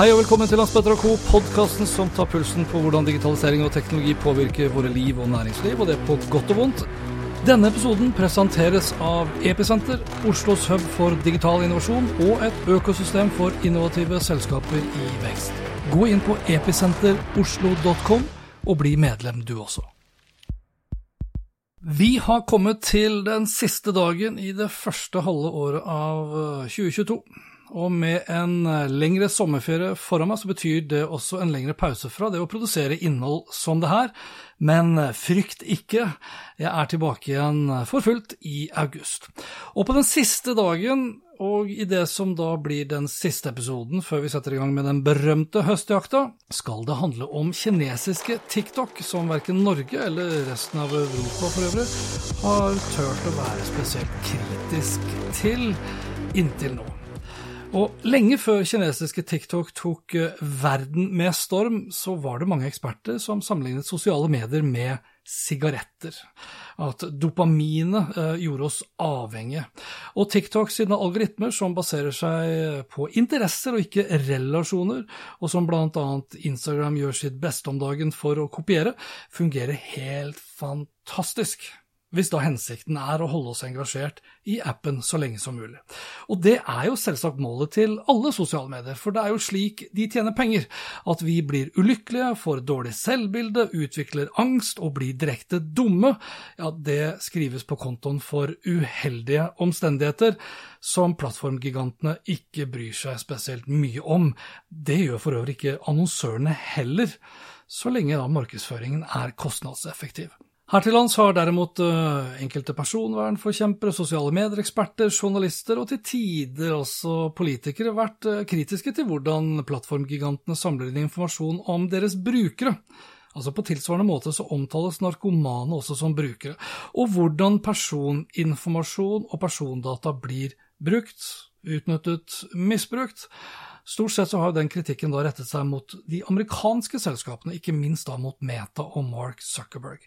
Hei og velkommen til Landsbetter Co., podkasten som tar pulsen på hvordan digitalisering og teknologi påvirker våre liv og næringsliv, og det på godt og vondt. Denne episoden presenteres av Episenter, Oslos hub for digital innovasjon og et økosystem for innovative selskaper i vekst. Gå inn på episenteroslo.com og bli medlem du også. Vi har kommet til den siste dagen i det første halve året av 2022. Og med en lengre sommerferie foran meg, så betyr det også en lengre pause fra det å produsere innhold som det her. Men frykt ikke, jeg er tilbake igjen for fullt i august. Og på den siste dagen, og i det som da blir den siste episoden før vi setter i gang med den berømte høstjakta, skal det handle om kinesiske TikTok, som verken Norge eller resten av Europa for øvrig har turt å være spesielt kritisk til inntil nå. Og lenge før kinesiske TikTok tok verden med storm, så var det mange eksperter som sammenlignet sosiale medier med sigaretter. At dopaminet gjorde oss avhengige. Og TikTok sine algoritmer, som baserer seg på interesser og ikke relasjoner, og som bl.a. Instagram gjør sitt beste om dagen for å kopiere, fungerer helt fantastisk hvis da hensikten er å holde oss engasjert i appen så lenge som mulig. Og det er jo selvsagt målet til alle sosiale medier, for det er jo slik de tjener penger, at vi blir ulykkelige, får dårlig selvbilde, utvikler angst og blir direkte dumme, ja, det skrives på kontoen for uheldige omstendigheter, som plattformgigantene ikke bryr seg spesielt mye om. Det gjør for øvrig ikke annonsørene heller, så lenge da markedsføringen er kostnadseffektiv. Her til lands har derimot uh, enkelte personvernforkjempere, sosiale medieeksperter, journalister og til tider også politikere vært uh, kritiske til hvordan plattformgigantene samler inn informasjon om deres brukere. Altså På tilsvarende måte så omtales narkomane også som brukere, og hvordan personinformasjon og persondata blir brukt, utnyttet, misbrukt. Stort sett så har den kritikken da rettet seg mot de amerikanske selskapene, ikke minst da mot Meta og Mark Zuckerberg.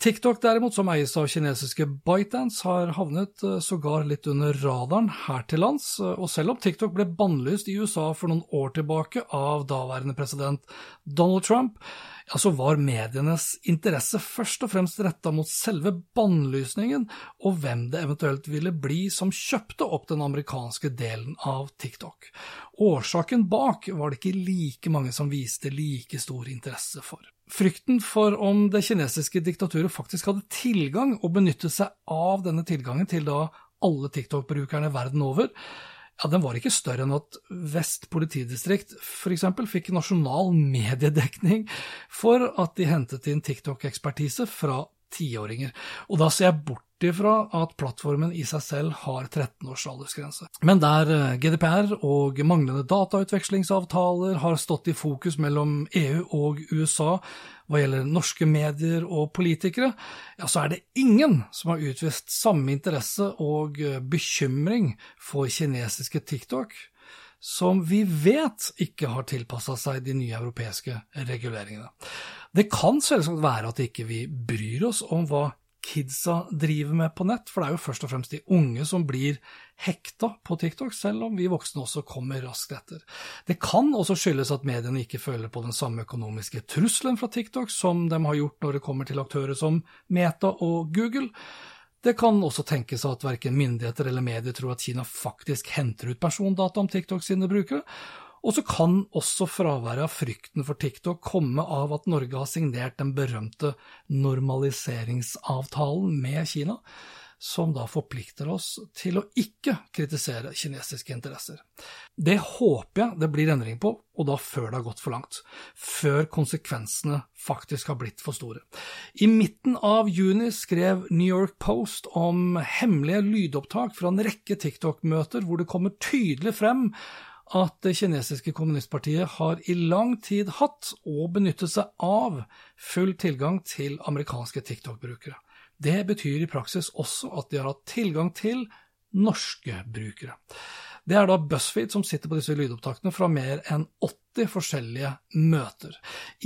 TikTok derimot, som eies av kinesiske ByteDance, har havnet sågar litt under radaren her til lands, og selv om TikTok ble bannlyst i USA for noen år tilbake av daværende president Donald Trump, ja, så var medienes interesse først og fremst retta mot selve bannlysningen, og hvem det eventuelt ville bli som kjøpte opp den amerikanske delen av TikTok. Årsaken bak var det ikke like mange som viste like stor interesse for. Frykten for om det kinesiske diktaturet faktisk hadde tilgang og benyttet seg av denne tilgangen til da alle TikTok-brukerne verden over, ja, den var ikke større enn at Vest politidistrikt f.eks. fikk nasjonal mediedekning for at de hentet inn TikTok-ekspertise fra tiåringer. Og da ser jeg bort ifra at plattformen i seg selv har 13 års aldersgrense. Men der GDPR og manglende datautvekslingsavtaler har stått i fokus mellom EU og USA hva gjelder norske medier og politikere, ja, så er det ingen som har utvist samme interesse og bekymring for kinesiske TikTok, som vi vet ikke har tilpassa seg de nye europeiske reguleringene. Det kan selvsagt være at ikke vi bryr oss om hva kidsa driver med på nett, for det er jo først og fremst de unge som blir hekta på TikTok, selv om vi voksne også kommer raskt etter. Det kan også skyldes at mediene ikke føler på den samme økonomiske trusselen fra TikTok som de har gjort når det kommer til aktører som Meta og Google. Det kan også tenkes at verken myndigheter eller medier tror at Kina faktisk henter ut persondata om TikTok sine brukere, Og så kan også fraværet av frykten for TikTok komme av at Norge har signert den berømte normaliseringsavtalen med Kina, som da forplikter oss til å ikke kritisere kinesiske interesser. Det håper jeg det blir endring på, og da før det har gått for langt. Før konsekvensene faktisk har blitt for store. I midten av juni skrev New York Post om hemmelige lydopptak fra en rekke TikTok-møter hvor det kommer tydelig frem at det kinesiske kommunistpartiet har i lang tid hatt og benyttet seg av full tilgang til amerikanske TikTok-brukere. Det betyr i praksis også at de har hatt tilgang til norske brukere. Det er da BuzzFeed som sitter på disse lydopptakene fra mer enn 80 forskjellige møter.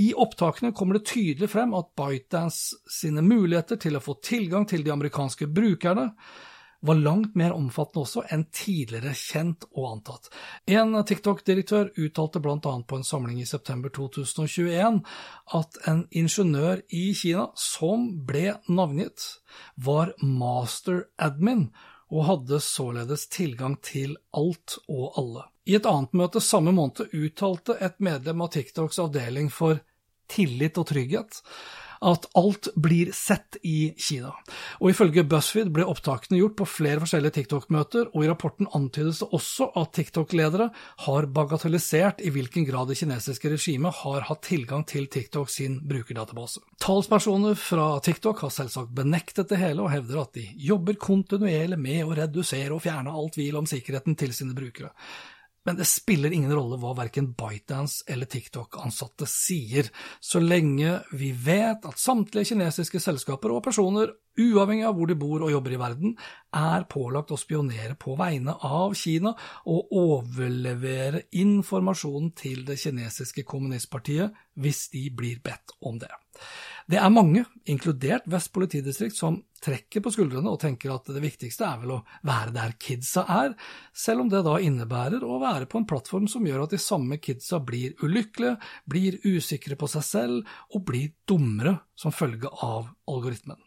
I opptakene kommer det tydelig frem at ByteDance sine muligheter til å få tilgang til de amerikanske brukerne var langt mer omfattende også enn tidligere kjent og antatt. En TikTok-direktør uttalte bl.a. på en samling i september 2021 at en ingeniør i Kina som ble navngitt, var master admin og hadde således tilgang til alt og alle. I et annet møte samme måned uttalte et medlem av TikToks avdeling for tillit og trygghet at alt blir sett i Kina. Og ifølge BuzzFeed ble opptakene gjort på flere forskjellige TikTok-møter, og i rapporten antydes det også at TikTok-ledere har bagatellisert i hvilken grad det kinesiske regimet har hatt tilgang til TikTok sin brukerdatabase. Talspersoner fra TikTok har selvsagt benektet det hele og hevder at de jobber kontinuerlig med å redusere og fjerne all tvil om sikkerheten til sine brukere. Men det spiller ingen rolle hva verken ByteDance eller TikTok-ansatte sier, så lenge vi vet at samtlige kinesiske selskaper og personer, uavhengig av hvor de bor og jobber i verden, er pålagt å spionere på vegne av Kina og overlevere informasjonen til det kinesiske kommunistpartiet hvis de blir bedt om det. Det er mange, inkludert Vest politidistrikt, som trekker på skuldrene og tenker at det viktigste er vel å være der kidsa er, selv om det da innebærer å være på en plattform som gjør at de samme kidsa blir ulykkelige, blir usikre på seg selv og blir dummere som følge av algoritmen.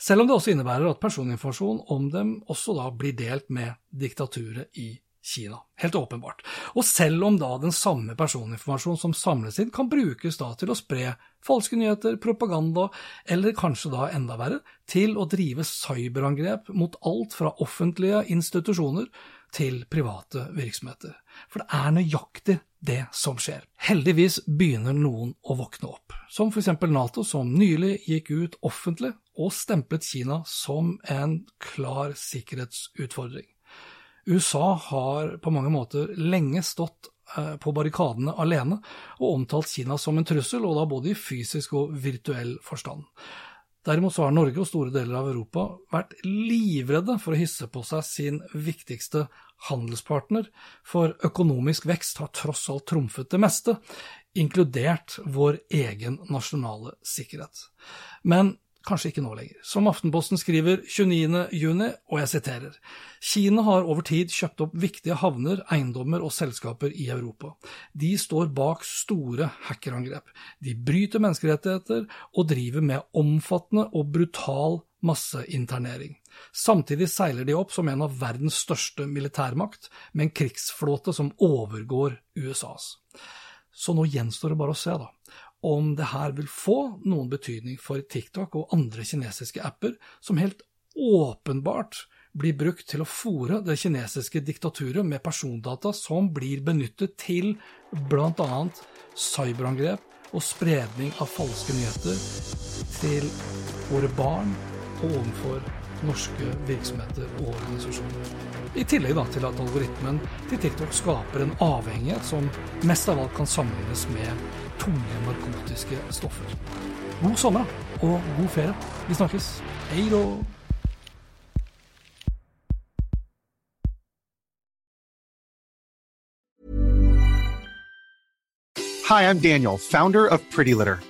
Selv om det også innebærer at personinformasjon om dem også da blir delt med diktaturet i Kina. Helt åpenbart. Og selv om da den samme personinformasjonen som samles inn, kan brukes da til å spre falske nyheter, propaganda, eller kanskje da enda verre, til å drive cyberangrep mot alt fra offentlige institusjoner til private virksomheter. For det er nøyaktig det som skjer. Heldigvis begynner noen å våkne opp, som eksempel Nato, som nylig gikk ut offentlig og stemplet Kina som en klar sikkerhetsutfordring. USA har på mange måter lenge stått eh, på barrikadene alene og omtalt Kina som en trussel, og da både i fysisk og virtuell forstand. Derimot så har Norge og store deler av Europa vært livredde for å hisse på seg sin viktigste handelspartner, for økonomisk vekst har tross alt trumfet det meste, inkludert vår egen nasjonale sikkerhet. Men Kanskje ikke nå lenger. Som Aftenposten skriver 29.6, og jeg siterer, Kina har over tid kjøpt opp viktige havner, eiendommer og selskaper i Europa. De står bak store hackerangrep. De bryter menneskerettigheter og driver med omfattende og brutal masseinternering. Samtidig seiler de opp som en av verdens største militærmakt, med en krigsflåte som overgår USAs. Så nå gjenstår det bare å se, da om det her vil få noen betydning for TikTok og andre kinesiske apper som helt åpenbart blir brukt til å fòre det kinesiske diktaturet med persondata som blir benyttet til bl.a. cyberangrep og spredning av falske nyheter til våre barn og overfor norske virksomheter og organisasjoner. I tillegg da, til at algoritmen til TikTok skaper en avhengighet som mest av alt kan sammenlignes med tunge narkotiske stoffer. God sommer og god ferie. Vi snakkes. Hei då! Hi, I'm Daniel, founder of Pretty Litter.